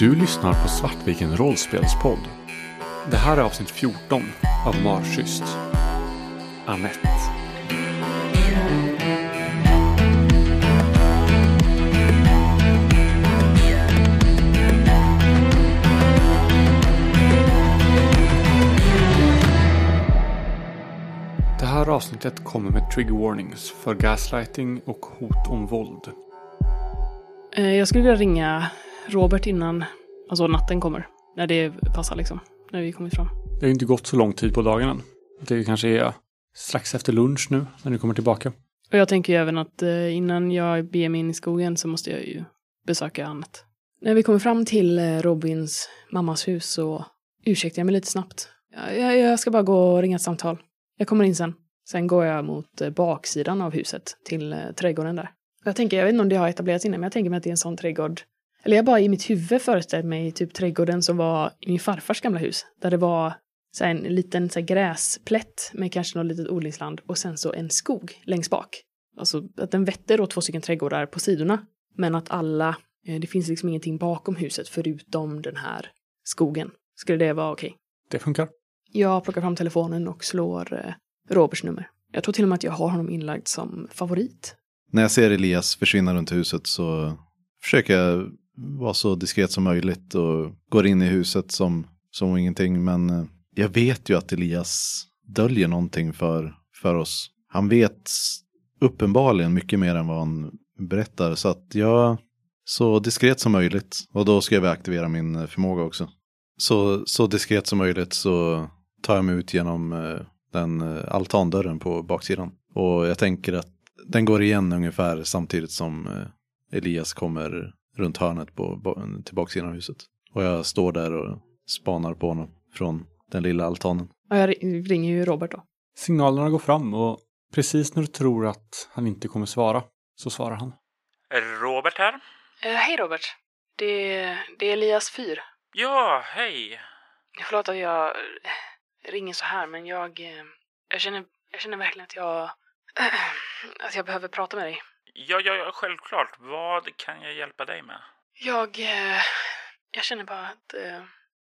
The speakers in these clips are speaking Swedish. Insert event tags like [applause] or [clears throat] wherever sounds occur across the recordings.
Du lyssnar på Svartviken rollspelspodd. Det här är avsnitt 14 av Marschyst. Annette. Det här avsnittet kommer med trigger warnings för gaslighting och hot om våld. Eh, jag skulle vilja ringa Robert innan alltså natten kommer. När det passar liksom. När vi kommit fram. Det har ju inte gått så lång tid på dagen än. Det kanske är strax efter lunch nu när ni kommer tillbaka. Och jag tänker ju även att eh, innan jag beger mig in i skogen så måste jag ju besöka Annette. När vi kommer fram till eh, Robins mammas hus så ursäktar jag mig lite snabbt. Jag, jag, ska bara gå och ringa ett samtal. Jag kommer in sen. Sen går jag mot eh, baksidan av huset till trädgården där. Jag tänker, jag vet inte om det har etablerats innan, men jag tänker mig att det är en sån trädgård. Eller jag bara i mitt huvud föreställt mig typ trädgården som var i min farfars gamla hus. Där det var så här, en liten så här, gräsplätt med kanske något litet odlingsland och sen så en skog längst bak. Alltså att den vetter då två stycken trädgårdar på sidorna. Men att alla, eh, det finns liksom ingenting bakom huset förutom den här skogen. Skulle det vara okej? Det funkar. Jag plockar fram telefonen och slår eh, Roberts nummer. Jag tror till och med att jag har honom inlagd som favorit. När jag ser Elias försvinna runt huset så försöker jag vara så diskret som möjligt och går in i huset som, som ingenting. Men eh, jag vet ju att Elias döljer någonting för, för oss. Han vet uppenbarligen mycket mer än vad han berättar. Så att jag, så diskret som möjligt. Och då ska jag väl aktivera min eh, förmåga också. Så, så diskret som möjligt så tar jag mig ut genom eh, den altandörren på baksidan. Och jag tänker att den går igen ungefär samtidigt som Elias kommer runt hörnet på, ba- till baksidan av huset. Och jag står där och spanar på honom från den lilla altanen. Ja, jag ri- ringer ju Robert då. Signalerna går fram och precis när du tror att han inte kommer svara så svarar han. Robert här? Eh, hej Robert. Det, det är Elias Fyr. Ja, hej. Förlåt att jag eh, ringer så här, men jag, eh, jag, känner, jag känner verkligen att jag, [clears throat] att jag behöver prata med dig. Ja, ja, ja, självklart. Vad kan jag hjälpa dig med? Jag, eh, jag känner bara att eh,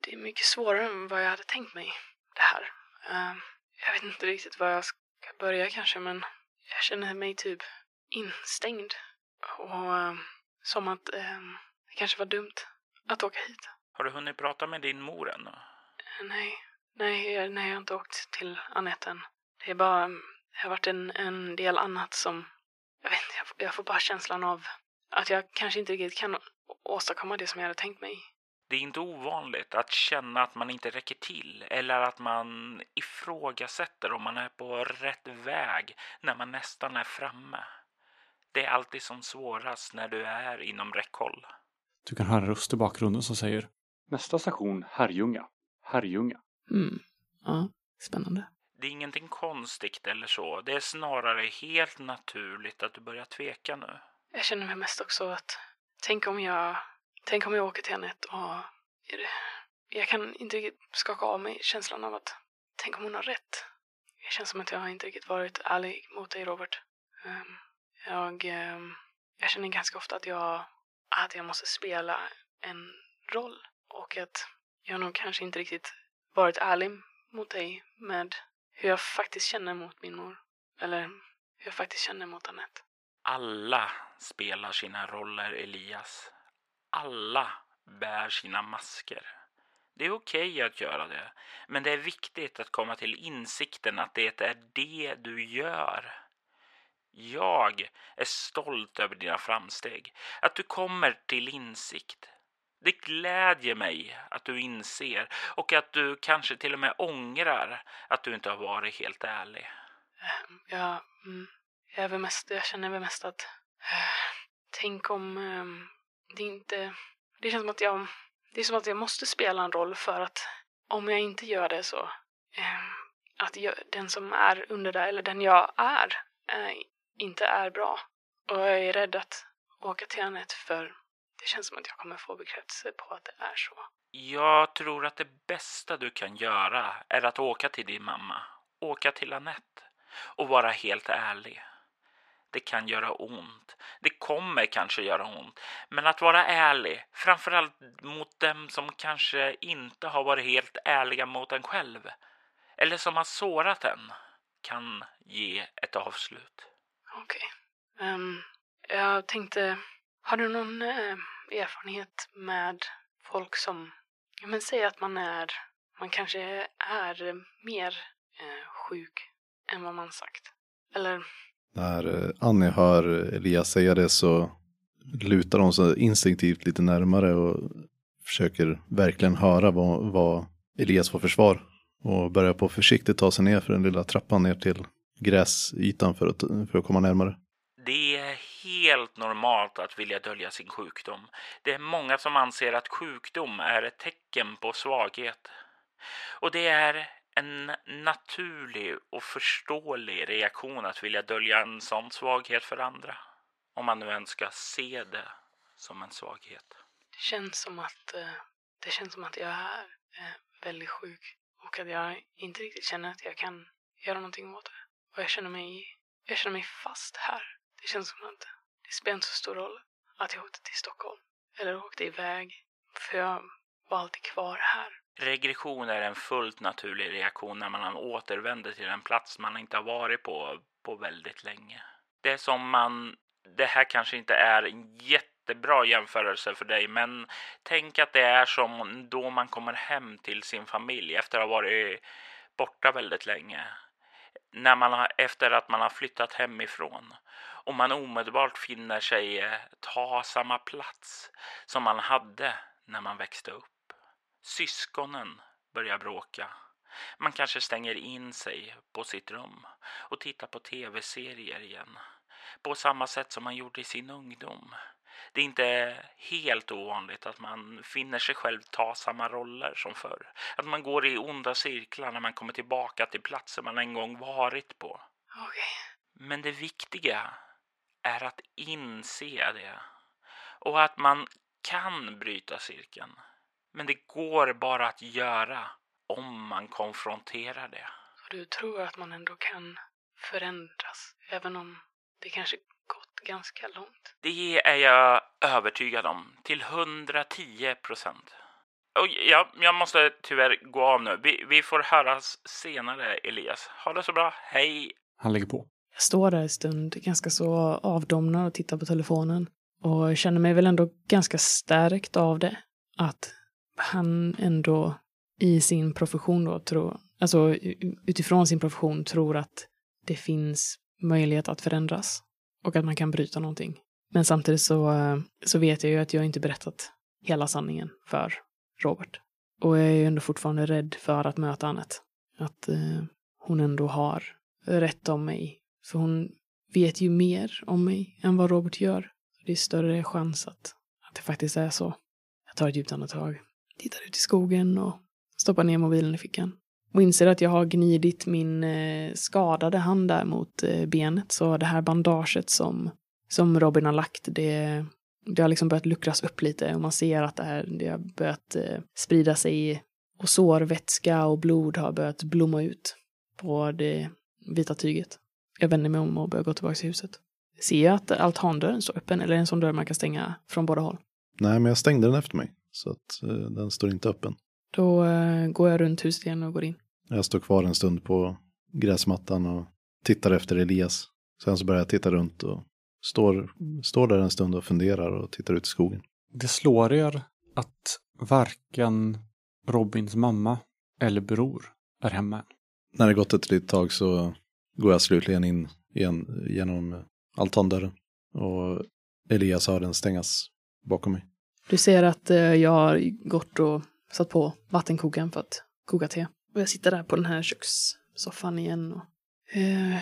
det är mycket svårare än vad jag hade tänkt mig det här. Eh, jag vet inte riktigt var jag ska börja kanske, men jag känner mig typ instängd. Och eh, som att eh, det kanske var dumt att åka hit. Har du hunnit prata med din mor ännu? Nej, nej, jag- nej, jag har inte åkt till Anette än. Det är bara, det har varit en, en del annat som, jag vet jag får, bara känslan av att jag kanske inte riktigt kan åstadkomma det som jag hade tänkt mig. Det är inte ovanligt att känna att man inte räcker till eller att man ifrågasätter om man är på rätt väg när man nästan är framme. Det är alltid som svårast när du är inom räckhåll. Du kan höra en röst i bakgrunden som säger Nästa station Herrljunga. Herrljunga. Mm, ja, spännande. Det är ingenting konstigt eller så. Det är snarare helt naturligt att du börjar tveka nu. Jag känner mig mest också att, tänk om jag, tänk om jag åker till Anette och är det, jag kan inte riktigt skaka av mig känslan av att, tänk om hon har rätt. Det känns som att jag inte riktigt varit ärlig mot dig Robert. Ehm, jag, ehm, jag känner ganska ofta att jag, att jag måste spela en roll och att jag nog kanske inte riktigt varit ärlig mot dig med hur jag faktiskt känner mot min mor. Eller hur jag faktiskt känner mot Anette. Alla spelar sina roller, Elias. Alla bär sina masker. Det är okej att göra det, men det är viktigt att komma till insikten att det är det du gör. Jag är stolt över dina framsteg, att du kommer till insikt. Det glädjer mig att du inser och att du kanske till och med ångrar att du inte har varit helt ärlig. Ehm, jag, mm. jag, är väl mest, jag känner väl mest att... Eh, tänk om ehm, det inte... Det känns som att jag... Det är som att jag måste spela en roll för att om jag inte gör det så... Ehm, att jag, den som är under där, eller den jag är, eh, inte är bra. Och jag är rädd att åka till Anette för det känns som att jag kommer få bekräftelse på att det är så. Jag tror att det bästa du kan göra är att åka till din mamma, åka till Annette och vara helt ärlig. Det kan göra ont. Det kommer kanske göra ont. Men att vara ärlig, framförallt mot dem som kanske inte har varit helt ärliga mot en själv, eller som har sårat en, kan ge ett avslut. Okej. Ehm, jag tänkte, har du någon eh, erfarenhet med folk som, ja men säg att man är, man kanske är mer eh, sjuk än vad man sagt. Eller, När eh, Annie hör Elias säga det så lutar hon sig instinktivt lite närmare och försöker verkligen höra vad, vad Elias får för svar. Och börjar på försiktigt ta sig ner för den lilla trappan ner till gräsytan för att, för att komma närmare. Det är helt normalt att vilja dölja sin sjukdom. Det är många som anser att sjukdom är ett tecken på svaghet. Och det är en naturlig och förståelig reaktion att vilja dölja en sån svaghet för andra. Om man nu önskar se det som en svaghet. det känns som att, eh, det känns som att jag är eh, väldigt sjuk. Och att jag inte riktigt känner att jag kan göra någonting åt det. Och jag känner mig, jag känner mig fast här. Det känns som att det spelar inte så stor roll att jag åkte till Stockholm. Eller åkte iväg. För jag var alltid kvar här. Regression är en fullt naturlig reaktion när man återvänder till en plats man inte har varit på på väldigt länge. Det är som man, det här kanske inte är en jättebra jämförelse för dig, men tänk att det är som då man kommer hem till sin familj efter att ha varit borta väldigt länge. När man har, efter att man har flyttat hemifrån och man omedelbart finner sig eh, ta samma plats som man hade när man växte upp. Syskonen börjar bråka. Man kanske stänger in sig på sitt rum och tittar på tv-serier igen. På samma sätt som man gjorde i sin ungdom. Det är inte helt ovanligt att man finner sig själv ta samma roller som förr. Att man går i onda cirklar när man kommer tillbaka till platser man en gång varit på. Okej. Men det viktiga är att inse det. Och att man kan bryta cirkeln. Men det går bara att göra om man konfronterar det. Och du tror att man ändå kan förändras. Även om det kanske gått ganska långt. Det är jag övertygad om. Till 110 procent. Och ja, jag måste tyvärr gå av nu. Vi, vi får höras senare, Elias. Ha det så bra. Hej! Han lägger på. Jag står där en stund, ganska så avdomnad och tittar på telefonen. Och känner mig väl ändå ganska stärkt av det. Att han ändå i sin profession då tror, alltså utifrån sin profession tror att det finns möjlighet att förändras. Och att man kan bryta någonting. Men samtidigt så, så vet jag ju att jag inte berättat hela sanningen för Robert. Och jag är ju ändå fortfarande rädd för att möta Annette. Att eh, hon ändå har rätt om mig. För hon vet ju mer om mig än vad Robert gör. Det är större chans att, att det faktiskt är så. Jag tar ett djupt andetag, tittar ut i skogen och stoppar ner mobilen i fickan. Och inser att jag har gnidit min eh, skadade hand där mot eh, benet. Så det här bandaget som, som Robin har lagt, det, det har liksom börjat luckras upp lite. Och man ser att det, här, det har börjat eh, sprida sig. Och sårvätska och blod har börjat blomma ut på det vita tyget. Jag vänder mig om och börjar gå tillbaka till huset. Ser jag att altandörren står öppen eller är det en sån dörr man kan stänga från båda håll? Nej, men jag stängde den efter mig. Så att eh, den står inte öppen. Då eh, går jag runt huset igen och går in. Jag står kvar en stund på gräsmattan och tittar efter Elias. Sen så börjar jag titta runt och står, står där en stund och funderar och tittar ut i skogen. Det slår er att varken Robins mamma eller bror är hemma än. När det gått ett litet tag så går jag slutligen in igen genom altandörren. Och Elias hör den stängas bakom mig. Du ser att eh, jag har gått och satt på vattenkokaren för att koka te. Och jag sitter där på den här kökssoffan igen. Och, eh,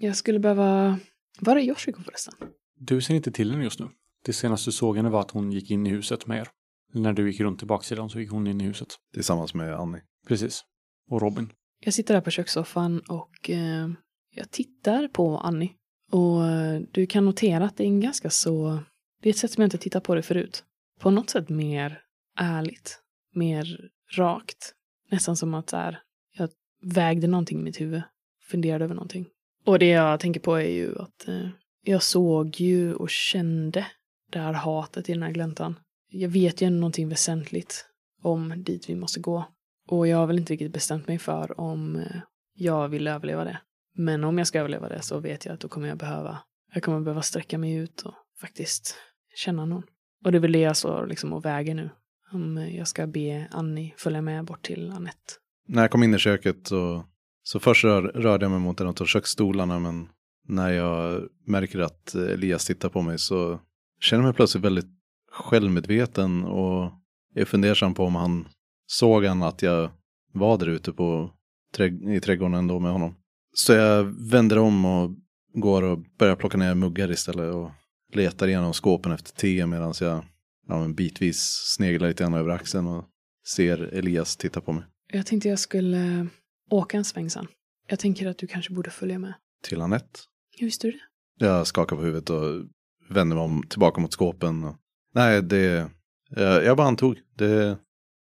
jag skulle behöva... Var är Yoshiko förresten? Du ser inte till henne just nu. Det senaste du såg henne var att hon gick in i huset med er. När du gick runt till baksidan så gick hon in i huset. Tillsammans med Annie. Precis. Och Robin. Jag sitter där på kökssoffan och eh, jag tittar på Annie. Och eh, du kan notera att det är en ganska så... Det är ett sätt som jag inte tittat på det förut. På något sätt mer ärligt. Mer rakt. Nästan som att så här, jag vägde någonting i mitt huvud. Funderade över någonting. Och det jag tänker på är ju att eh, jag såg ju och kände det här hatet i den här gläntan. Jag vet ju någonting väsentligt om dit vi måste gå. Och jag har väl inte riktigt bestämt mig för om eh, jag vill överleva det. Men om jag ska överleva det så vet jag att då kommer jag behöva, jag kommer behöva sträcka mig ut och faktiskt känna någon. Och det är väl det jag står liksom och väger nu. Om jag ska be Annie följa med bort till Annette. När jag kom in i köket så, så först rör, rörde jag mig mot en av köksstolarna men när jag märker att Elias tittar på mig så känner jag mig plötsligt väldigt självmedveten och är fundersam på om han såg han att jag var där ute på, i trädgården ändå med honom. Så jag vänder om och går och börjar plocka ner muggar istället och letar igenom skåpen efter te medan jag ja, bitvis sneglar lite grann över axeln och ser Elias titta på mig. Jag tänkte jag skulle åka en sväng sen. Jag tänker att du kanske borde följa med. Till Anette? Hur visste du det? Jag skakar på huvudet och vänder mig om tillbaka mot skåpen. Och... Nej, det... Jag, jag bara antog. Det,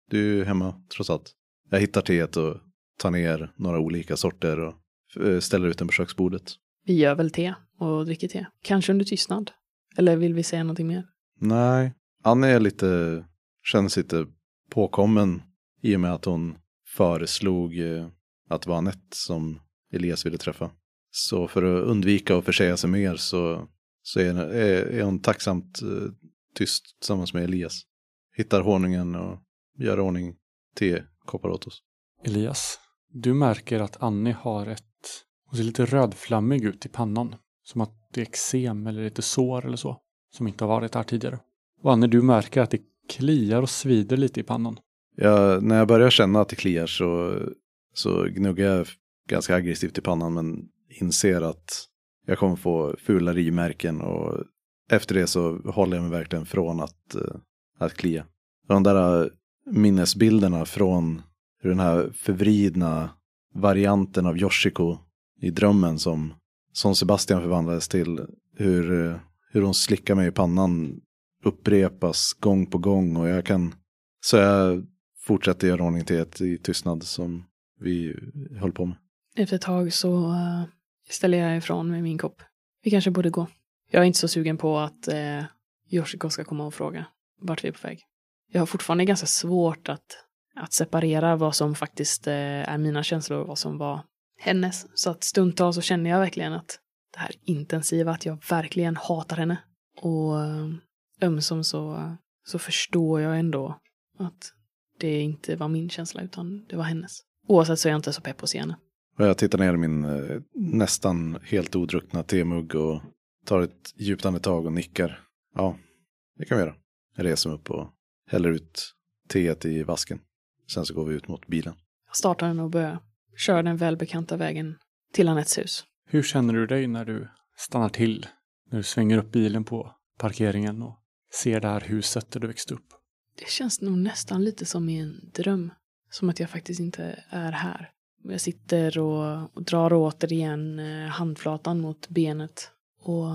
du är hemma trots allt. Jag hittar teet och tar ner några olika sorter och ställer ut den på köksbordet. Vi gör väl te och dricker te. Kanske under tystnad. Eller vill vi säga någonting mer? Nej, Anne är lite, känns lite påkommen i och med att hon föreslog eh, att det var Anette som Elias ville träffa. Så för att undvika att försäga sig mer så, så är, är, är hon tacksamt eh, tyst tillsammans med Elias. Hittar honungen och gör ordning tekoppar åt oss. Elias, du märker att Annie har ett, hon ser lite rödflammig ut i pannan. Som att det är eksem eller lite sår eller så. Som inte har varit här tidigare. Och Annie, du märker att det kliar och svider lite i pannan. Ja, när jag börjar känna att det kliar så, så gnuggar jag ganska aggressivt i pannan men inser att jag kommer få fula rivmärken och efter det så håller jag mig verkligen från att, eh, att klia. De där eh, minnesbilderna från hur den här förvridna varianten av Yoshiko i drömmen som, som Sebastian förvandlades till, hur, hur hon slickar mig i pannan upprepas gång på gång och jag kan, så jag fortsätter göra ordning till ett i tystnad som vi höll på med. Efter ett tag så eh, ställer jag ifrån med min kopp. Vi kanske borde gå. Jag är inte så sugen på att eh, Yoshiko ska komma och fråga vart vi är på väg. Jag har fortfarande ganska svårt att, att separera vad som faktiskt eh, är mina känslor och vad som var hennes. Så att stundtals så känner jag verkligen att det här intensiva, att jag verkligen hatar henne. Och eh, ömsom så, så förstår jag ändå att det inte var min känsla utan det var hennes. Oavsett så är jag inte så pepp på att se henne. Jag tittar ner i min eh, nästan helt odruckna temugg och tar ett djupt andetag och nickar. Ja, det kan vi göra. Jag reser mig upp och häller ut teet i vasken. Sen så går vi ut mot bilen. Jag startar den och börjar köra den välbekanta vägen till Anettes hus. Hur känner du dig när du stannar till? När du svänger upp bilen på parkeringen och ser det här huset där du växte upp? Det känns nog nästan lite som i en dröm. Som att jag faktiskt inte är här. Jag sitter och, och drar återigen eh, handflatan mot benet. Och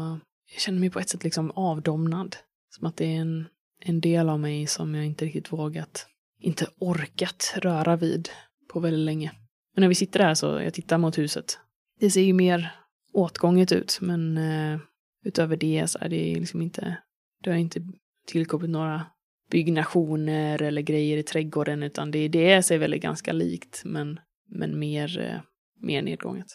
jag känner mig på ett sätt liksom avdomnad. Som att det är en, en del av mig som jag inte riktigt vågat, inte orkat röra vid på väldigt länge. Men när vi sitter där så jag tittar mot huset. Det ser ju mer åtgånget ut, men eh, utöver det så är det liksom inte, det har inte tillkommit några byggnationer eller grejer i trädgården, utan det, det sig väl ganska likt, men, men mer, eh, mer nedgånget.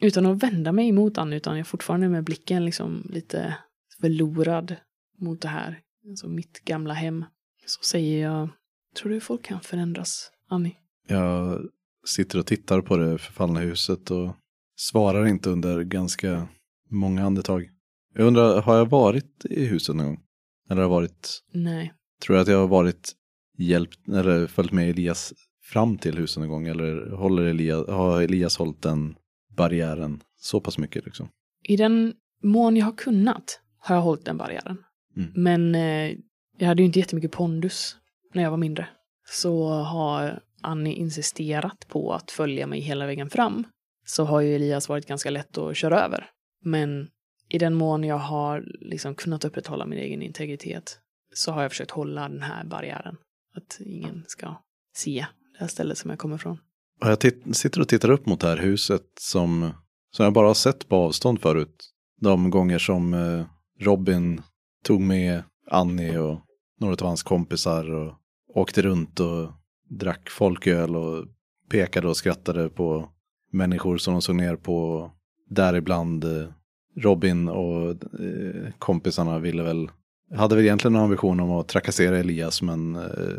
Utan att vända mig emot Ann, utan jag fortfarande med blicken liksom lite förlorad mot det här, alltså mitt gamla hem. Så säger jag, tror du folk kan förändras, Annie? Jag sitter och tittar på det förfallna huset och svarar inte under ganska många andetag. Jag undrar, har jag varit i huset någon gång? Eller har jag varit? Nej. Tror du att jag har varit hjälpt, eller följt med Elias fram till huset någon gång? Eller håller Elias, har Elias hållit den barriären så pass mycket liksom? I den mån jag har kunnat har jag hållit den barriären. Mm. Men eh, jag hade ju inte jättemycket pondus när jag var mindre. Så har Annie insisterat på att följa mig hela vägen fram så har ju Elias varit ganska lätt att köra över. Men i den mån jag har liksom kunnat upprätthålla min egen integritet så har jag försökt hålla den här barriären. Att ingen ska se det här stället som jag kommer ifrån. Och jag sitter och tittar upp mot det här huset som, som jag bara har sett på avstånd förut. de gånger som eh, Robin tog med Annie och några av hans kompisar och åkte runt och drack folköl och pekade och skrattade på människor som de såg ner på. Däribland eh, Robin och eh, kompisarna ville väl, hade väl egentligen en ambition om att trakassera Elias men eh,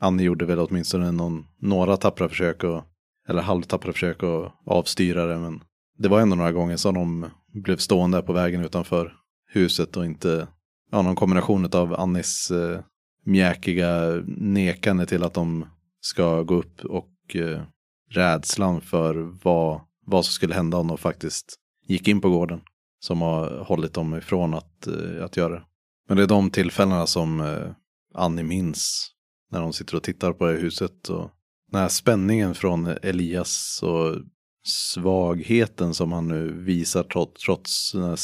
Annie gjorde väl åtminstone någon, några tappra försök och, eller halvtappra försök att avstyra det men det var ändå några gånger som de blev stående på vägen utanför huset och inte, ja någon kombination av Annis eh, mjäkiga nekande till att de ska gå upp och eh, rädslan för vad, vad som skulle hända om de faktiskt gick in på gården. Som har hållit dem ifrån att, eh, att göra det. Men det är de tillfällena som eh, Annie minns när de sitter och tittar på det huset. Och den här spänningen från Elias och svagheten som han nu visar trots, trots den här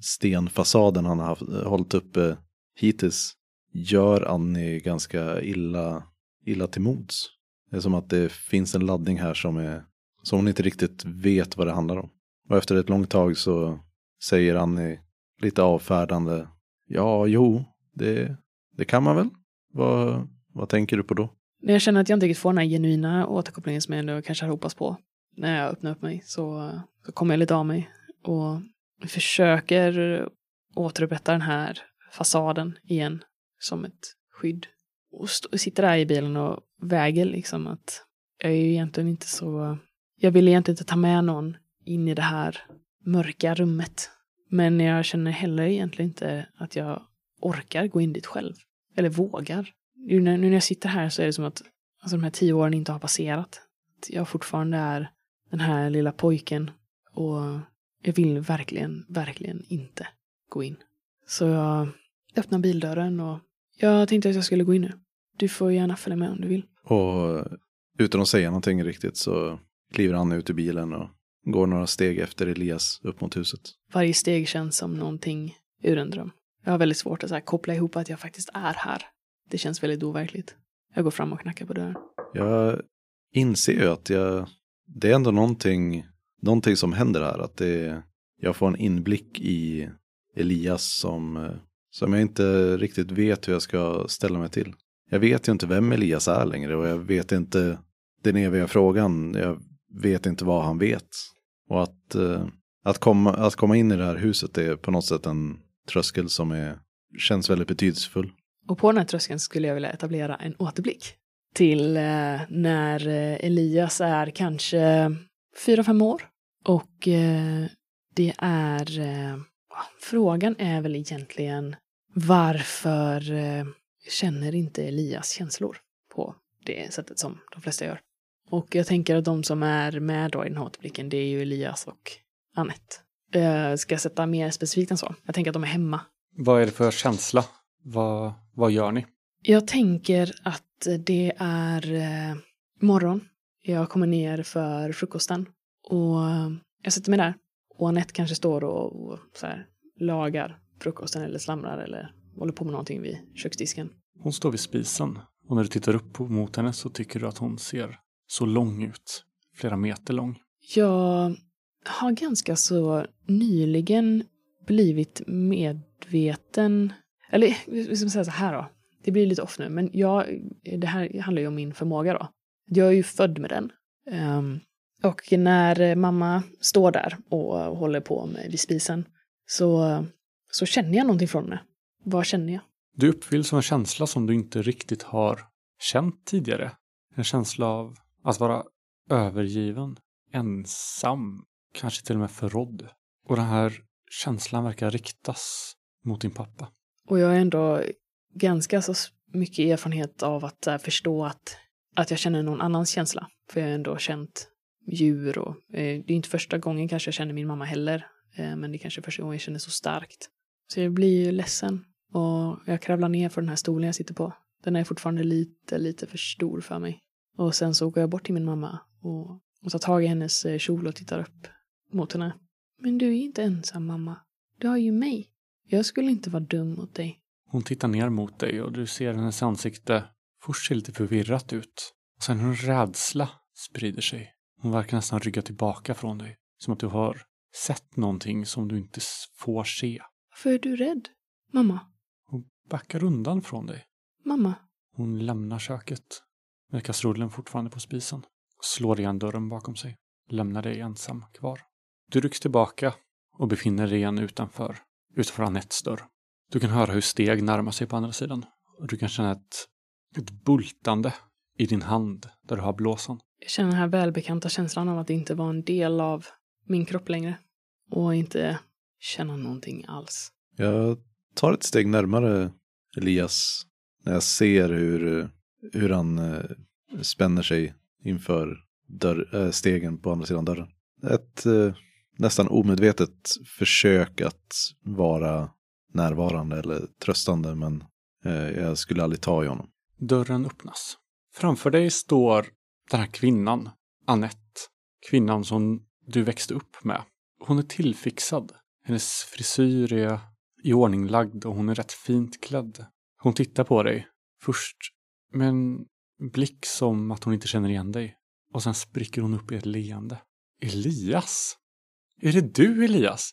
stenfasaden han har haft, hållit uppe eh, hittills gör Annie ganska illa, illa till mods. Det är som att det finns en laddning här som, är, som hon inte riktigt vet vad det handlar om. Och efter ett långt tag så säger Annie lite avfärdande. Ja, jo, det, det kan man väl. Vad, vad tänker du på då? Jag känner att jag inte riktigt får den här genuina återkopplingen som jag ändå kanske har hoppats på. När jag öppnar upp mig så, så kommer jag lite av mig. Och försöker återupprätta den här fasaden igen som ett skydd. Och sitter där i bilen och väger liksom att jag är ju egentligen inte så... Jag vill egentligen inte ta med någon in i det här mörka rummet. Men jag känner heller egentligen inte att jag orkar gå in dit själv. Eller vågar. Nu när, nu när jag sitter här så är det som att alltså, de här tio åren inte har passerat. Att jag fortfarande är den här lilla pojken. Och jag vill verkligen, verkligen inte gå in. Så jag öppnar bildörren och jag tänkte att jag skulle gå in nu. Du får gärna följa med om du vill. Och utan att säga någonting riktigt så kliver han ut ur bilen och går några steg efter Elias upp mot huset. Varje steg känns som någonting ur en dröm. Jag har väldigt svårt att koppla ihop att jag faktiskt är här. Det känns väldigt overkligt. Jag går fram och knackar på dörren. Jag inser ju att jag, det är ändå någonting, någonting som händer här. Att det, jag får en inblick i Elias som, som jag inte riktigt vet hur jag ska ställa mig till. Jag vet ju inte vem Elias är längre och jag vet inte den eviga frågan. Jag vet inte vad han vet. Och att, eh, att, komma, att komma in i det här huset är på något sätt en tröskel som är, känns väldigt betydelsefull. Och på den här tröskeln skulle jag vilja etablera en återblick till eh, när eh, Elias är kanske fyra, fem år. Och eh, det är, eh, frågan är väl egentligen varför eh, känner inte Elias känslor på det sättet som de flesta gör. Och jag tänker att de som är med då i den här återblicken, det är ju Elias och Annette. Uh, ska jag sätta mer specifikt än så? Jag tänker att de är hemma. Vad är det för känsla? Vad, vad gör ni? Jag tänker att det är uh, morgon. Jag kommer ner för frukosten. Och uh, jag sätter mig där. Och Annette kanske står och, och så här, lagar frukosten eller slamrar eller håller på med någonting vid köksdisken. Hon står vid spisen och när du tittar upp mot henne så tycker du att hon ser så lång ut. Flera meter lång. Jag har ganska så nyligen blivit medveten, eller vi ska säga så här då, det blir lite off nu, men jag, det här handlar ju om min förmåga då. Jag är ju född med den. Um, och när mamma står där och håller på med vid spisen så, så känner jag någonting från henne. Vad känner jag? Du uppfylls av en känsla som du inte riktigt har känt tidigare. En känsla av att vara övergiven, ensam, kanske till och med förrådd. Och den här känslan verkar riktas mot din pappa. Och jag har ändå ganska så mycket erfarenhet av att uh, förstå att, att jag känner någon annans känsla. För jag har ändå känt djur och eh, det är inte första gången kanske jag känner min mamma heller. Eh, men det är kanske första gången jag känner så starkt. Så jag blir ju ledsen och jag kravlar ner för den här stolen jag sitter på. Den är fortfarande lite, lite för stor för mig. Och sen så går jag bort till min mamma och, och tar tag i hennes eh, kjol och tittar upp mot henne. Men du är inte ensam mamma. Du har ju mig. Jag skulle inte vara dum mot dig. Hon tittar ner mot dig och du ser hennes ansikte först se lite förvirrat ut. Och sen hur en rädsla sprider sig. Hon verkar nästan rygga tillbaka från dig. Som att du har sett någonting som du inte får se. Varför är du rädd? Mamma? Hon backar undan från dig. Mamma? Hon lämnar köket med kastrullen fortfarande på spisen slår igen dörren bakom sig. Lämnar dig ensam kvar. Du rycks tillbaka och befinner dig igen utanför, utanför Anettes dörr. Du kan höra hur steg närmar sig på andra sidan. Och du kan känna ett, ett bultande i din hand där du har blåsan. Jag känner den här välbekanta känslan av att inte vara en del av min kropp längre. Och inte känna någonting alls. Jag tar ett steg närmare Elias när jag ser hur, hur han eh, spänner sig inför dörr, eh, stegen på andra sidan dörren. Ett eh, nästan omedvetet försök att vara närvarande eller tröstande men eh, jag skulle aldrig ta i honom. Dörren öppnas. Framför dig står den här kvinnan, Annette. Kvinnan som du växte upp med. Hon är tillfixad. Hennes frisyr är iordninglagd och hon är rätt fint klädd. Hon tittar på dig. Först med en blick som att hon inte känner igen dig. Och sen spricker hon upp i ett leende. Elias? Är det du, Elias?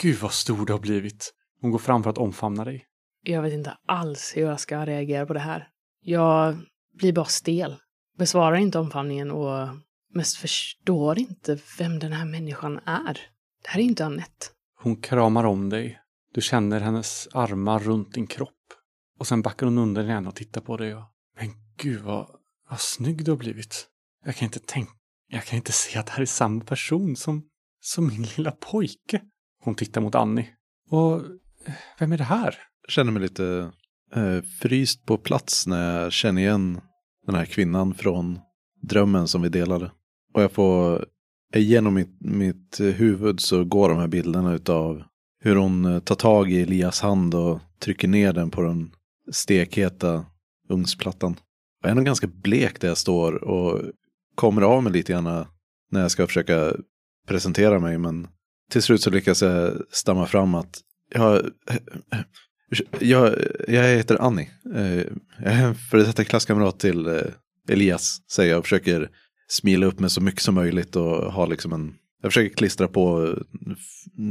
Gud vad stor du har blivit. Hon går fram för att omfamna dig. Jag vet inte alls hur jag ska reagera på det här. Jag blir bara stel. Besvarar inte omfamningen och mest förstår inte vem den här människan är. Det här är inte Annette. Hon kramar om dig. Du känner hennes armar runt din kropp. Och sen backar hon undan igen och tittar på dig och... Men gud vad, vad snygg du har blivit. Jag kan inte tänka... Jag kan inte se att det här är samma person som... Som min lilla pojke. Hon tittar mot Annie. Och... Vem är det här? känner mig lite eh, fryst på plats när jag känner igen den här kvinnan från drömmen som vi delade. Och jag får, genom mitt, mitt huvud så går de här bilderna utav hur hon eh, tar tag i Elias hand och trycker ner den på den stekheta ugnsplattan. Jag är nog ganska blek där jag står och kommer av mig lite grann när jag ska försöka presentera mig. Men till slut så lyckas jag stamma fram att jag, eh, jag, jag heter Annie. Eh, jag är en före detta klasskamrat till Elias, säger jag och försöker smila upp mig så mycket som möjligt och ha liksom en... Jag försöker klistra på eh,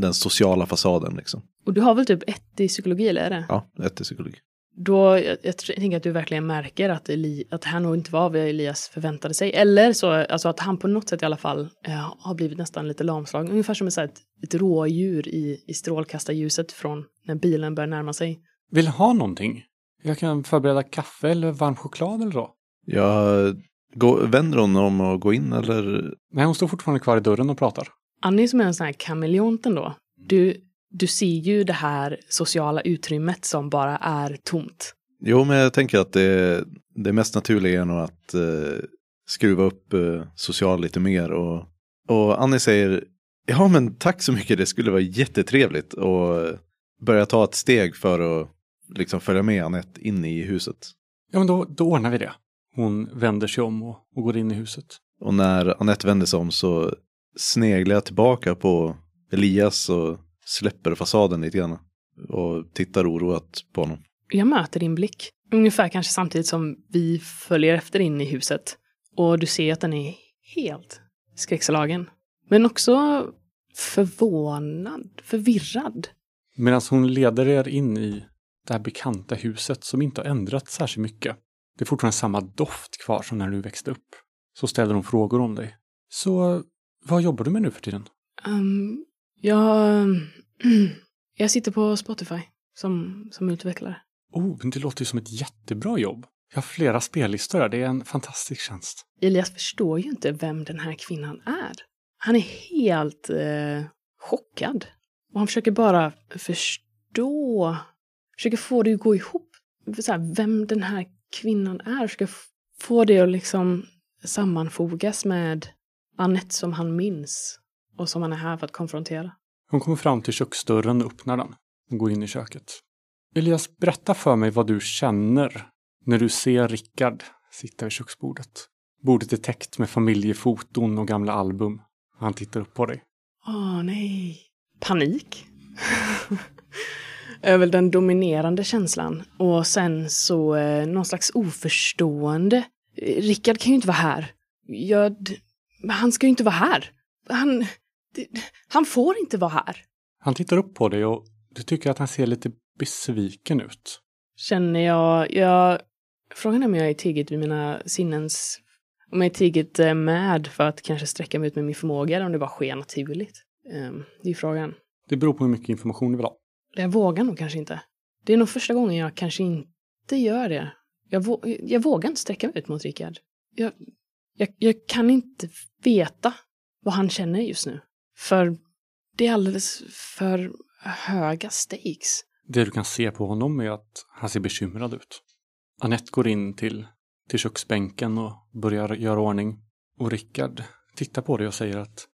den sociala fasaden liksom. Och du har väl typ ett i psykologi, eller är det? Ja, ett i psykologi. Då, jag, jag tänker att du verkligen märker att, Eli, att det här nog inte var vad Elias förväntade sig. Eller så, alltså att han på något sätt i alla fall eh, har blivit nästan lite lamslagen. Ungefär som ett, så här, ett, ett rådjur i, i strålkastarljuset från när bilen börjar närma sig. Vill du ha någonting? Jag kan förbereda kaffe eller varm choklad eller så. Jag går, vänder hon om och går in eller? Nej, hon står fortfarande kvar i dörren och pratar. Annie som är en sån här kameleont ändå. Du, du ser ju det här sociala utrymmet som bara är tomt. Jo, men jag tänker att det, det mest naturliga är nog att eh, skruva upp eh, social lite mer. Och, och Annie säger, ja men tack så mycket, det skulle vara jättetrevligt. Och eh, börja ta ett steg för att liksom följa med Anette in i huset. Ja, men då, då ordnar vi det. Hon vänder sig om och, och går in i huset. Och när Anette vänder sig om så sneglar jag tillbaka på Elias och släpper fasaden lite grann. Och tittar oroat på honom. Jag möter din blick. Ungefär kanske samtidigt som vi följer efter in i huset. Och du ser att den är helt skräckslagen. Men också förvånad, förvirrad. Medan hon leder er in i det här bekanta huset som inte har ändrats särskilt mycket. Det är fortfarande samma doft kvar som när du växte upp. Så ställer hon frågor om dig. Så vad jobbar du med nu för tiden? Um, jag, [clears throat] jag sitter på Spotify som, som utvecklare. Oh, men det låter ju som ett jättebra jobb. Jag har flera spellistor där. Det är en fantastisk tjänst. Elias förstår ju inte vem den här kvinnan är. Han är helt eh, chockad. Och han försöker bara förstå, försöker få det att gå ihop. Så här, vem den här kvinnan är. F- få det att liksom sammanfogas med Annette som han minns. Och som han är här för att konfrontera. Hon kommer fram till köksdörren och öppnar den. Och går in i köket. Elias, berätta för mig vad du känner när du ser Rickard sitta vid köksbordet. Bordet är täckt med familjefoton och gamla album. Han tittar upp på dig. Åh nej. Panik. [laughs] är väl den dominerande känslan. Och sen så eh, någon slags oförstående. Rickard kan ju inte vara här. Jag, han ska ju inte vara här. Han, han får inte vara här. Han tittar upp på dig och du tycker att han ser lite besviken ut. Känner jag, jag... Frågan är om jag är tigget vid mina sinnens... Om jag är tigget eh, med för att kanske sträcka mig ut med min förmåga eller om det bara sker naturligt. Um, det är frågan. Det beror på hur mycket information du vill ha. Jag vågar nog kanske inte. Det är nog första gången jag kanske inte gör det. Jag, vå jag vågar inte sträcka mig ut mot Rickard. Jag, jag, jag kan inte veta vad han känner just nu. För det är alldeles för höga stakes. Det du kan se på honom är att han ser bekymrad ut. Annette går in till, till köksbänken och börjar göra ordning. Och Rickard tittar på dig och säger att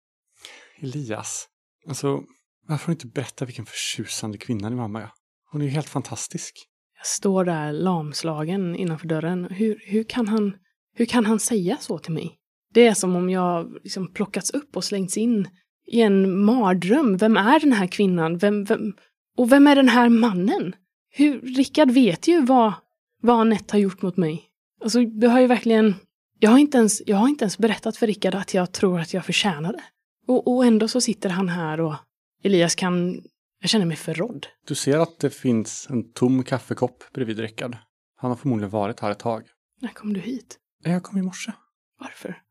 Elias, alltså varför har du inte berättat vilken förtjusande kvinna din mamma är? Hon är ju helt fantastisk. Jag står där lamslagen innanför dörren. Hur, hur, kan han, hur kan han säga så till mig? Det är som om jag liksom plockats upp och slängts in i en mardröm. Vem är den här kvinnan? Vem, vem, och vem är den här mannen? Hur, Rickard vet ju vad, vad Anette har gjort mot mig. Alltså, det har ju verkligen... Jag har, inte ens, jag har inte ens berättat för Rickard att jag tror att jag förtjänar det. Och, och ändå så sitter han här och Elias kan... Jag känner mig förrådd. Du ser att det finns en tom kaffekopp bredvid Rickard. Han har förmodligen varit här ett tag. När kom du hit? Jag kom i morse. Varför?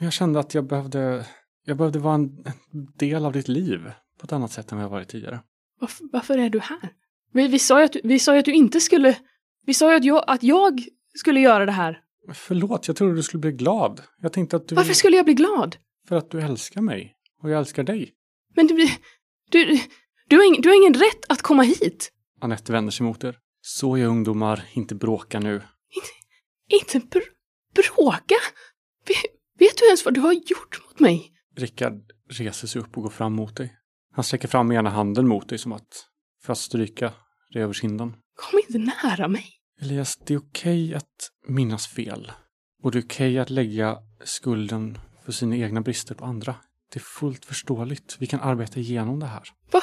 Jag kände att jag behövde, jag behövde vara en del av ditt liv på ett annat sätt än vad jag varit tidigare. Varför, varför är du här? Vi, vi, sa ju att, vi sa ju att du inte skulle... Vi sa ju att jag, att jag skulle göra det här. Förlåt, jag trodde du skulle bli glad. Jag tänkte att du... Varför skulle jag bli glad? För att du älskar mig. Och jag älskar dig. Men du, du, du, har ing, du har ingen rätt att komma hit. Anette vänder sig mot er. Så är ungdomar, inte bråka nu. Inte, inte br bråka? Vet du ens vad du har gjort mot mig? Rickard reser sig upp och går fram mot dig. Han sträcker fram ena handen mot dig som att för att stryka dig över kinden. Kom inte nära mig. Elias, det är okej att minnas fel. Och det är okej att lägga skulden för sina egna brister på andra. Det är fullt förståeligt. Vi kan arbeta igenom det här. Va?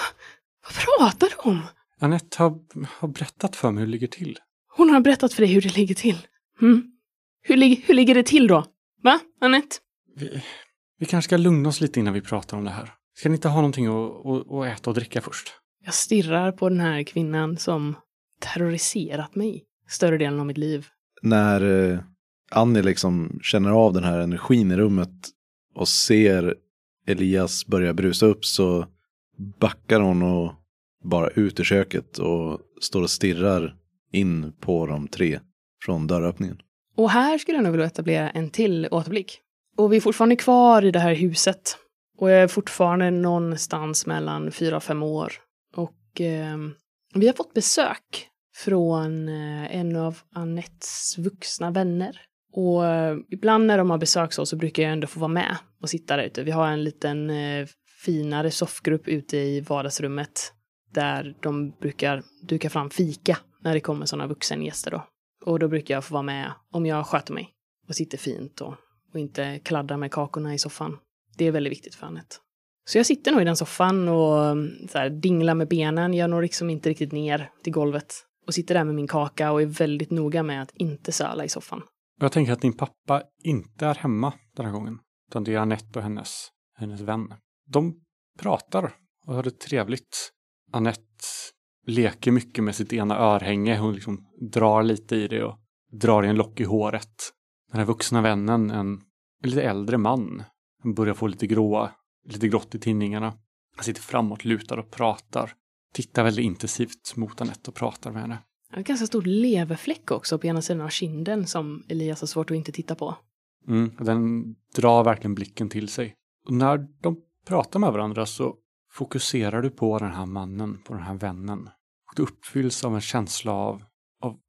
Vad pratar du om? Anette har, har berättat för mig hur det ligger till. Hon har berättat för dig hur det ligger till? Mm. Hur, lig hur ligger det till då? Va, Anette? Vi, vi kanske ska lugna oss lite innan vi pratar om det här. Ska ni inte ha någonting att, att, att äta och dricka först? Jag stirrar på den här kvinnan som terroriserat mig större delen av mitt liv. När eh, Annie liksom känner av den här energin i rummet och ser Elias börjar brusa upp så backar hon och bara ut i köket och står och stirrar in på de tre från dörröppningen. Och här skulle jag nog vilja etablera en till återblick. Och vi är fortfarande kvar i det här huset. Och jag är fortfarande någonstans mellan fyra och fem år. Och eh, vi har fått besök från eh, en av Anettes vuxna vänner. Och eh, ibland när de har besök oss så brukar jag ändå få vara med och sitta där ute. Vi har en liten eh, finare soffgrupp ute i vardagsrummet där de brukar duka fram fika när det kommer sådana vuxengäster då. Och då brukar jag få vara med om jag sköter mig och sitter fint och, och inte kladdar med kakorna i soffan. Det är väldigt viktigt för Anette. Så jag sitter nog i den soffan och mm, så här, dinglar med benen. Jag når liksom inte riktigt ner till golvet. Och sitter där med min kaka och är väldigt noga med att inte söla i soffan. Jag tänker att din pappa inte är hemma den här gången. Utan det är Anette och hennes, hennes vän. De pratar och har det trevligt. Anette leker mycket med sitt ena örhänge. Hon liksom drar lite i det och drar i en lock i håret. Den här vuxna vännen, en, en lite äldre man, han börjar få lite gråa, lite grått i tinningarna. Han sitter framåt, lutar och pratar. Tittar väldigt intensivt mot Anette och pratar med henne. En ganska stor leverfläck också på ena sidan av kinden som Elias har svårt att inte titta på. Mm, den drar verkligen blicken till sig. Och när de pratar med varandra så fokuserar du på den här mannen, på den här vännen. Och du uppfylls av en känsla av, av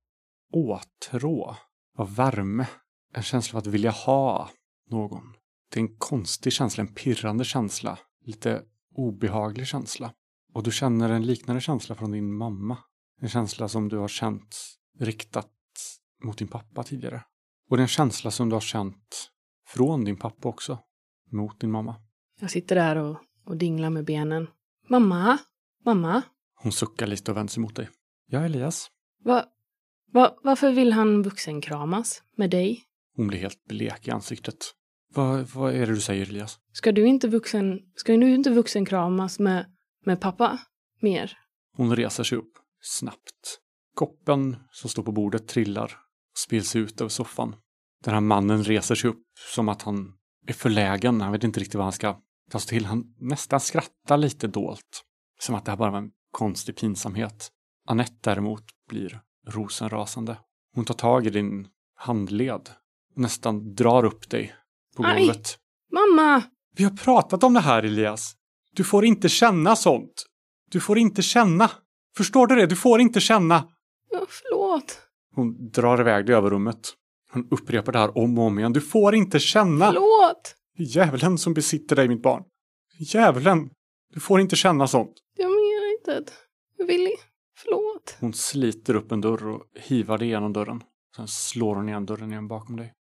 åtrå, av värme. En känsla av att vilja ha någon. Det är en konstig känsla, en pirrande känsla. Lite obehaglig känsla. Och du känner en liknande känsla från din mamma. En känsla som du har känt riktat mot din pappa tidigare. Och det är en känsla som du har känt från din pappa också. Mot din mamma. Jag sitter där och, och dinglar med benen. Mamma? Mamma? Hon suckar lite och vänder sig mot dig. Ja, Elias? Va, va, varför vill han vuxenkramas med dig? Hon blir helt blek i ansiktet. Vad, vad är det du säger Elias? Ska du inte vuxen, ska du inte vuxenkramas med, med pappa mer? Hon reser sig upp snabbt. Koppen som står på bordet trillar spills ut över soffan. Den här mannen reser sig upp som att han är förlägen. Han vet inte riktigt vad han ska ta sig till. Han nästan skrattar lite dolt. Som att det här bara var en konstig pinsamhet. Annette däremot blir rosenrasande. Hon tar tag i din handled. och Nästan drar upp dig på Aj! golvet. Mamma! Vi har pratat om det här Elias. Du får inte känna sånt. Du får inte känna. Förstår du det? Du får inte känna. Ja, förlåt. Hon drar iväg dig över rummet. Hon upprepar det här om och om igen. Du får inte känna. Förlåt! Djävulen som besitter dig, mitt barn. Djävulen. Du får inte känna sånt. Jag menar inte att jag vill. Förlåt. Hon sliter upp en dörr och hivar dig igenom dörren. Sen slår hon igen dörren igen bakom dig.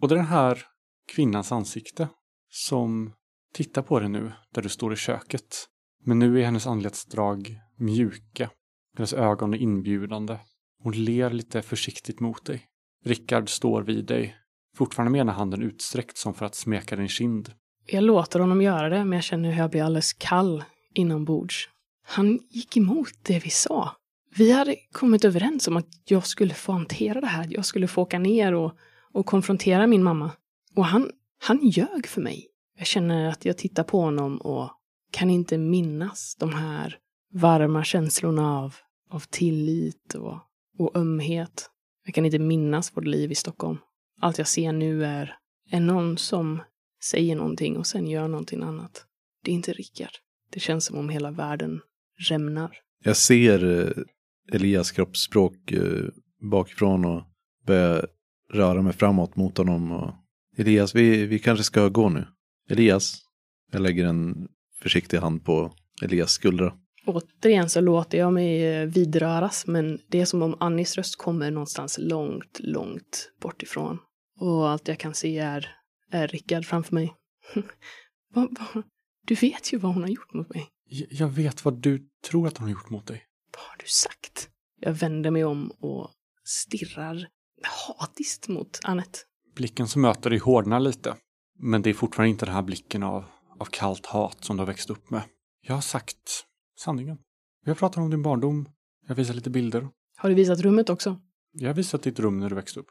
Och det är den här kvinnans ansikte som tittar på dig nu där du står i köket. Men nu är hennes anletsdrag mjuka. Hennes ögon är inbjudande. Hon ler lite försiktigt mot dig. Rickard står vid dig, fortfarande med ena handen utsträckt som för att smeka din kind. Jag låter honom göra det, men jag känner hur jag blir alldeles kall inombords. Han gick emot det vi sa. Vi hade kommit överens om att jag skulle få hantera det här. Jag skulle få åka ner och, och konfrontera min mamma. Och han, han ljög för mig. Jag känner att jag tittar på honom och kan inte minnas de här varma känslorna av, av tillit och, och ömhet. Jag kan inte minnas vårt liv i Stockholm. Allt jag ser nu är, är någon som säger någonting och sen gör någonting annat. Det är inte Rickard. Det känns som om hela världen rämnar. Jag ser eh, Elias kroppsspråk eh, bakifrån och börjar röra mig framåt mot honom. Och... Elias, vi, vi kanske ska gå nu. Elias, jag lägger en försiktig hand på Elias skuldra. Återigen så låter jag mig eh, vidröras, men det är som om Annis röst kommer någonstans långt, långt bort ifrån. Och allt jag kan se är, är Rickard framför mig. [laughs] du vet ju vad hon har gjort mot mig. Jag vet vad du tror att hon har gjort mot dig. Vad har du sagt? Jag vänder mig om och stirrar hatiskt mot Annette. Blicken som möter dig hårdnar lite. Men det är fortfarande inte den här blicken av, av kallt hat som du har växt upp med. Jag har sagt sanningen. Vi har pratat om din barndom. Jag visar lite bilder. Har du visat rummet också? Jag har visat ditt rum när du växte upp.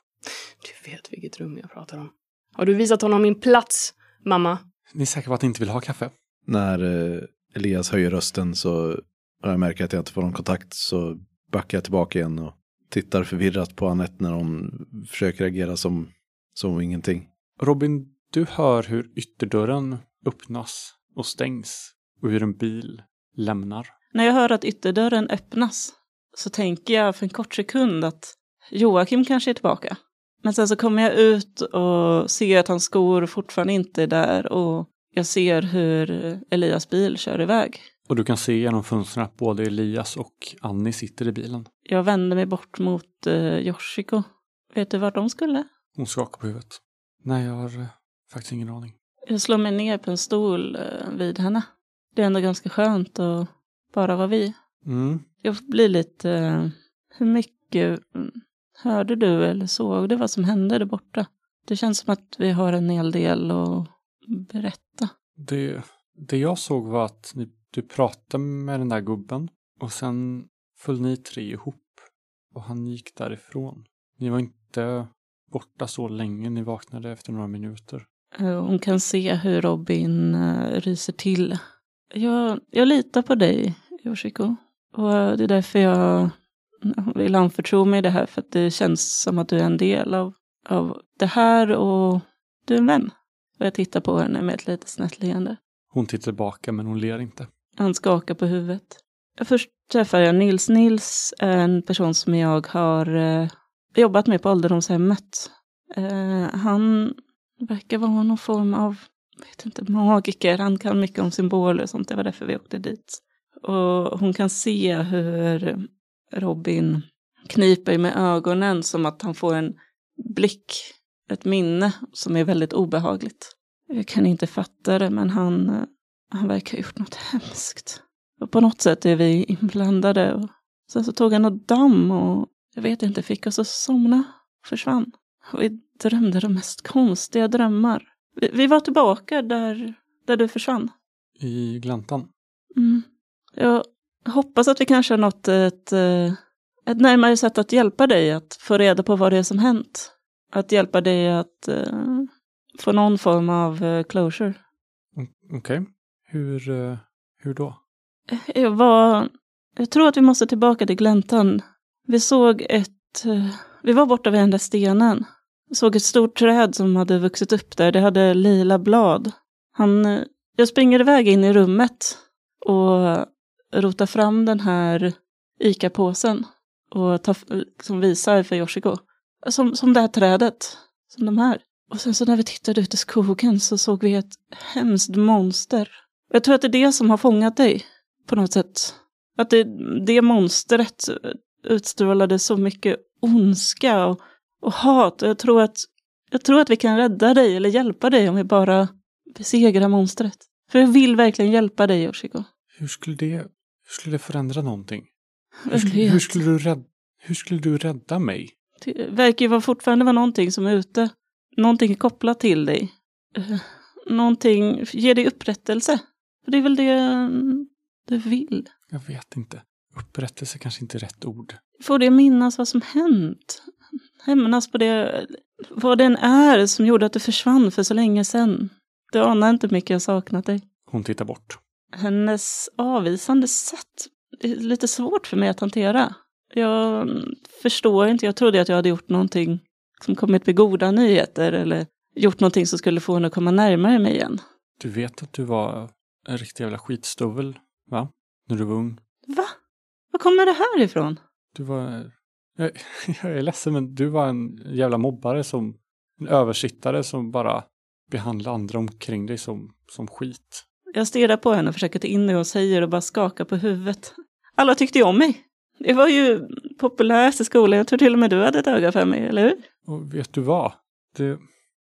Du vet vilket rum jag pratar om. Har du visat honom min plats, mamma? Ni är säkra på att ni inte vill ha kaffe? När eh, Elias höjer rösten så och jag märker att jag inte får någon kontakt så backar jag tillbaka igen och tittar förvirrat på Anette när hon försöker agera som, som ingenting. Robin, du hör hur ytterdörren öppnas och stängs och hur en bil lämnar. När jag hör att ytterdörren öppnas så tänker jag för en kort sekund att Joakim kanske är tillbaka. Men sen så kommer jag ut och ser att hans skor fortfarande inte är där och jag ser hur Elias bil kör iväg. Och du kan se genom fönstren att både Elias och Annie sitter i bilen. Jag vänder mig bort mot eh, Yoshiko. Vet du vart de skulle? Hon skakar på huvudet. Nej, jag har eh, faktiskt ingen aning. Jag slår mig ner på en stol eh, vid henne. Det är ändå ganska skönt att bara vara vi. Mm. Jag blir lite... eh, hur mycket mm, hörde du eller såg du vad som hände där borta? Det känns som att vi har en hel del att berätta. Det, det jag såg var att ni, du pratade med den där gubben och sen föll ni tre ihop och han gick därifrån. Ni var inte borta så länge, ni vaknade efter några minuter. Eh, Hon kan se hur Robin eh, ryser till. Jag, jag litar på dig, Yoshiko. Och det är därför jag vill anförtro mig det här. För att det känns som att du är en del av, av det här och du är en vän. Och jag tittar på henne med ett lite snett leende. Hon tittar tillbaka men hon ler inte. Han skakar på huvudet. Först träffar jag Nils. Nils är en person som jag har eh, jobbat med på ålderdomshemmet. Eh, han verkar vara någon form av, vet inte, magiker. Han kan mycket om symboler och sånt. Det var därför vi åkte dit. Och hon kan se hur Robin kniper med ögonen som att han får en blick, ett minne som är väldigt obehagligt. Jag kan inte fatta det, men han, han verkar ha gjort något hemskt. Och på något sätt är vi inblandade. Och sen så tog han något damm och jag vet inte, fick oss att somna. Försvann. Och vi drömde de mest konstiga drömmar. Vi, vi var tillbaka där, där du försvann. I gläntan. Mm. Jag hoppas att vi kanske har nått ett, eh, ett närmare sätt att hjälpa dig att få reda på vad det är som hänt. Att hjälpa dig att eh, få någon form av eh, closure. Okej. Hur, eh, hur då? Jag var... Jag tror att vi måste tillbaka till gläntan. Vi såg ett... Vi var borta vid den där stenen. Såg ett stort träd som hade vuxit upp där. Det hade lila blad. Han... Eh, jag springer iväg in i rummet och rotar fram den här ICA-påsen och tar, som liksom visar för Yoshiko. Som, som det här trädet. Som de här. Och sen så när vi tittade ut i skogen så såg vi ett hemskt monster. Jag tror att det är det som har fångat dig på något sätt. Att det, det monstret utstrålade så mycket ondska och, och hat. Och jag tror, att, jag tror att vi kan rädda dig eller hjälpa dig om vi bara besegrar monstret. För jag vill verkligen hjälpa dig, Yoshiko. Hur skulle det, hur skulle det förändra någonting? Hur skulle, hur, skulle du rädda, hur skulle du rädda mig? Det verkar ju fortfarande vara någonting som är ute. Någonting kopplat till dig. Eh, Någonting, ger dig upprättelse. För det är väl det mm, du vill. Jag vet inte. Upprättelse kanske inte är rätt ord. Får det minnas vad som hänt? Hämnas på det, vad den är som gjorde att du försvann för så länge sedan. Du anar inte hur mycket jag saknat dig. Hon tittar bort. Hennes avvisande sätt är lite svårt för mig att hantera. Jag förstår inte, jag trodde att jag hade gjort någonting som kommit med goda nyheter eller gjort någonting som skulle få henne att komma närmare mig igen. Du vet att du var en riktig jävla skitstuvel, va? När du var ung. Va? Var kommer det här ifrån? Du var... Jag, [laughs] jag är ledsen, men du var en jävla mobbare som... En översittare som bara behandlade andra omkring dig som, som skit. Jag stirrar på henne och försöker ta in det hon säger och bara skakar på huvudet. Alla tyckte ju om mig. Jag var ju populärast i skolan. Jag tror till och med du hade ett öga för mig, eller hur? Och vet du vad? Det, jag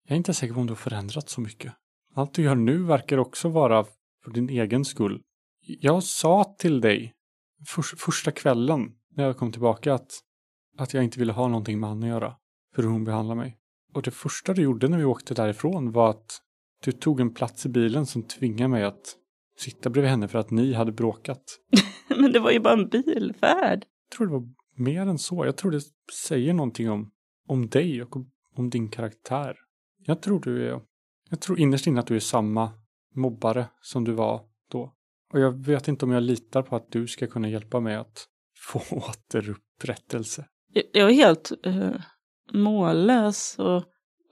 är inte säker på om du har förändrats så mycket. Allt du gör nu verkar också vara för din egen skull. Jag sa till dig för, första kvällen när jag kom tillbaka att, att jag inte ville ha någonting med Anna att göra. För hur hon behandlar mig. Och det första du gjorde när vi åkte därifrån var att du tog en plats i bilen som tvingade mig att sitta bredvid henne för att ni hade bråkat. [laughs] Men det var ju bara en bilfärd. Jag tror det var mer än så. Jag tror det säger någonting om, om dig och om, om din karaktär. Jag tror du är, jag tror innerst inne att du är samma mobbare som du var då. Och jag vet inte om jag litar på att du ska kunna hjälpa mig att [laughs] få återupprättelse. Jag, är helt uh, mållös och,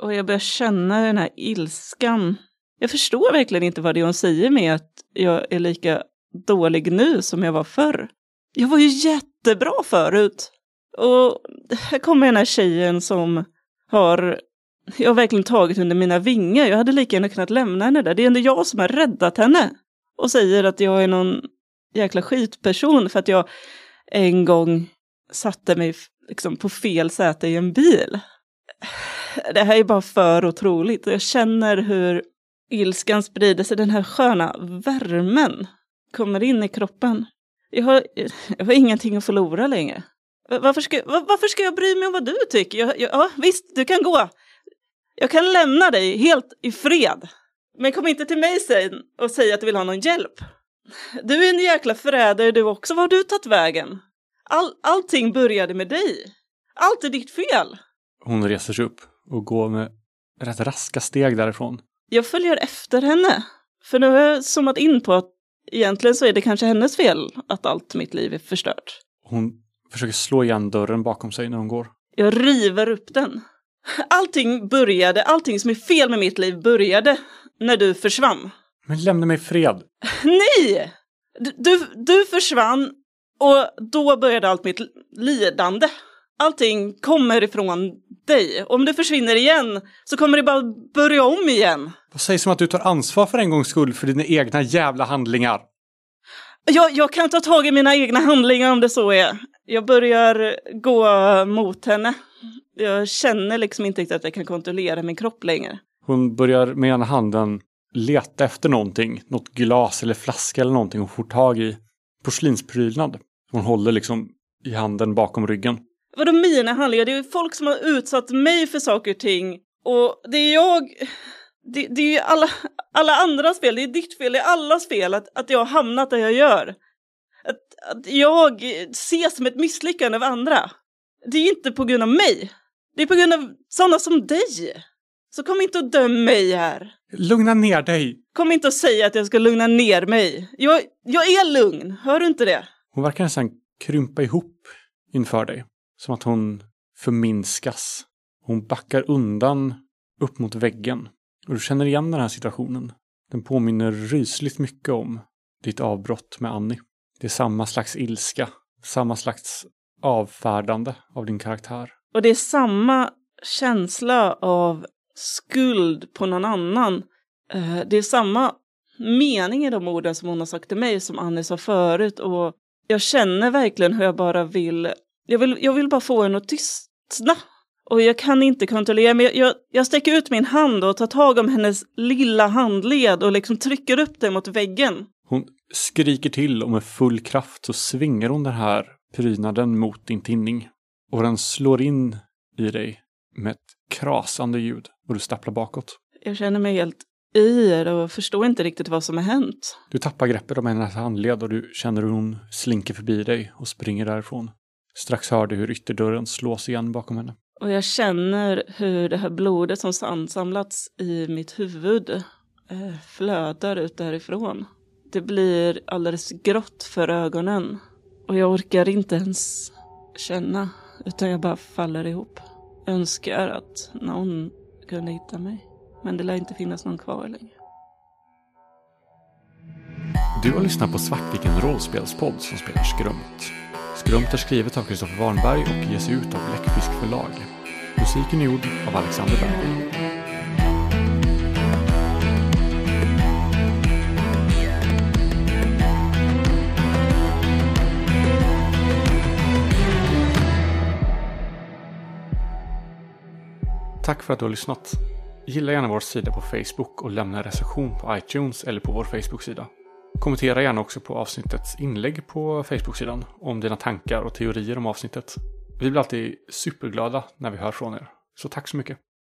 och jag börjar känna den här ilskan. Jag förstår verkligen inte vad det är hon säger med att jag är lika dålig nu som jag var förr. Jag var ju jättebra förut. Och här kommer den här tjejen som har, jag har verkligen tagit under mina vingar. Jag hade lika gärna kunnat lämna henne där. Det är ändå jag som har räddat henne. Och säger att jag är någon jäkla skitperson för att jag en gång satte mig liksom på fel säte i en bil. Det här är bara för otroligt. Jag känner hur ilskan sprider sig, den här sköna värmen kommer in i kroppen. Jag har, jag har ingenting att förlora längre. Varför ska, var, varför ska jag bry mig om vad du tycker? Jag, jag, ja, visst, du kan gå. Jag kan lämna dig helt i fred. Men kom inte till mig sen och säg att du vill ha någon hjälp. Du är en jäkla förrädare du också. Var har du tagit vägen? All, allting började med dig. Allt är ditt fel. Hon reser sig upp och går med rätt raska steg därifrån. Jag följer efter henne. För nu har jag zoomat in på att egentligen så är det kanske hennes fel att allt mitt liv är förstört. Hon försöker slå igen dörren bakom sig när hon går. Jag river upp den. Allting började, allting som är fel med mitt liv började när du försvann. Men lämna mig i fred. [laughs] Nej! Du, du, du försvann och då började allt mitt lidande. Allting kommer ifrån dig. Om du försvinner igen så kommer det bara börja om igen. Vad sägs om att du tar ansvar för en gångs skull för dina egna jävla handlingar? Jag, jag kan ta tag i mina egna handlingar om det så är. Jag börjar gå mot henne. Jag känner liksom inte riktigt att jag kan kontrollera min kropp längre. Hon börjar med ena handen leta efter någonting. Något glas eller flaska eller någonting och får tag i porslinsprydnad. Hon håller liksom i handen bakom ryggen. Vadå mina handlingar? Det är ju folk som har utsatt mig för saker och ting. Och det är jag... det, det är ju alla, alla andra fel, det är ditt fel, det är allas fel att, att jag har hamnat där jag gör. Att, att jag ses som ett misslyckande av andra. Det är inte på grund av mig. Det är på grund av sådana som dig. Så kom inte och döm mig här. Lugna ner dig! Kom inte och säg att jag ska lugna ner mig. Jag, jag är lugn, hör du inte det? Hon verkar nästan krympa ihop inför dig. Som att hon förminskas. Hon backar undan upp mot väggen. Och du känner igen den här situationen. Den påminner rysligt mycket om ditt avbrott med Annie. Det är samma slags ilska, samma slags avfärdande av din karaktär. Och det är samma känsla av skuld på någon annan. Eh, det är samma mening i de orden som hon har sagt till mig som Annie sa förut och jag känner verkligen hur jag bara vill, jag vill, jag vill bara få henne att tystna. Och jag kan inte kontrollera, men jag, jag, jag sträcker ut min hand och tar tag om hennes lilla handled och liksom trycker upp den mot väggen. Hon skriker till och med full kraft så svingar hon den här prydnaden mot din tinning. Och den slår in i dig med ett krasande ljud och du stapplar bakåt. Jag känner mig helt yr och förstår inte riktigt vad som har hänt. Du tappar greppet om hennes handled och du känner hur hon slinker förbi dig och springer därifrån. Strax hör du hur ytterdörren slås igen bakom henne. Och jag känner hur det här blodet som ansamlats i mitt huvud eh, flödar ut därifrån. Det blir alldeles grått för ögonen. Och jag orkar inte ens känna, utan jag bara faller ihop. Jag önskar att någon kunde hitta mig. Men det lär inte finnas någon kvar längre. Du har lyssnat på Svartviken rollspelspodd som spelar Skrumt. Skrumt är skrivet av Kristoffer Warnberg och ges ut av Bläckfisk förlag. Musiken är gjord av Alexander Berg. Tack för att du har lyssnat. Gilla gärna vår sida på Facebook och lämna en recension på iTunes eller på vår Facebook-sida. Kommentera gärna också på avsnittets inlägg på Facebook-sidan om dina tankar och teorier om avsnittet. Vi blir alltid superglada när vi hör från er. Så tack så mycket.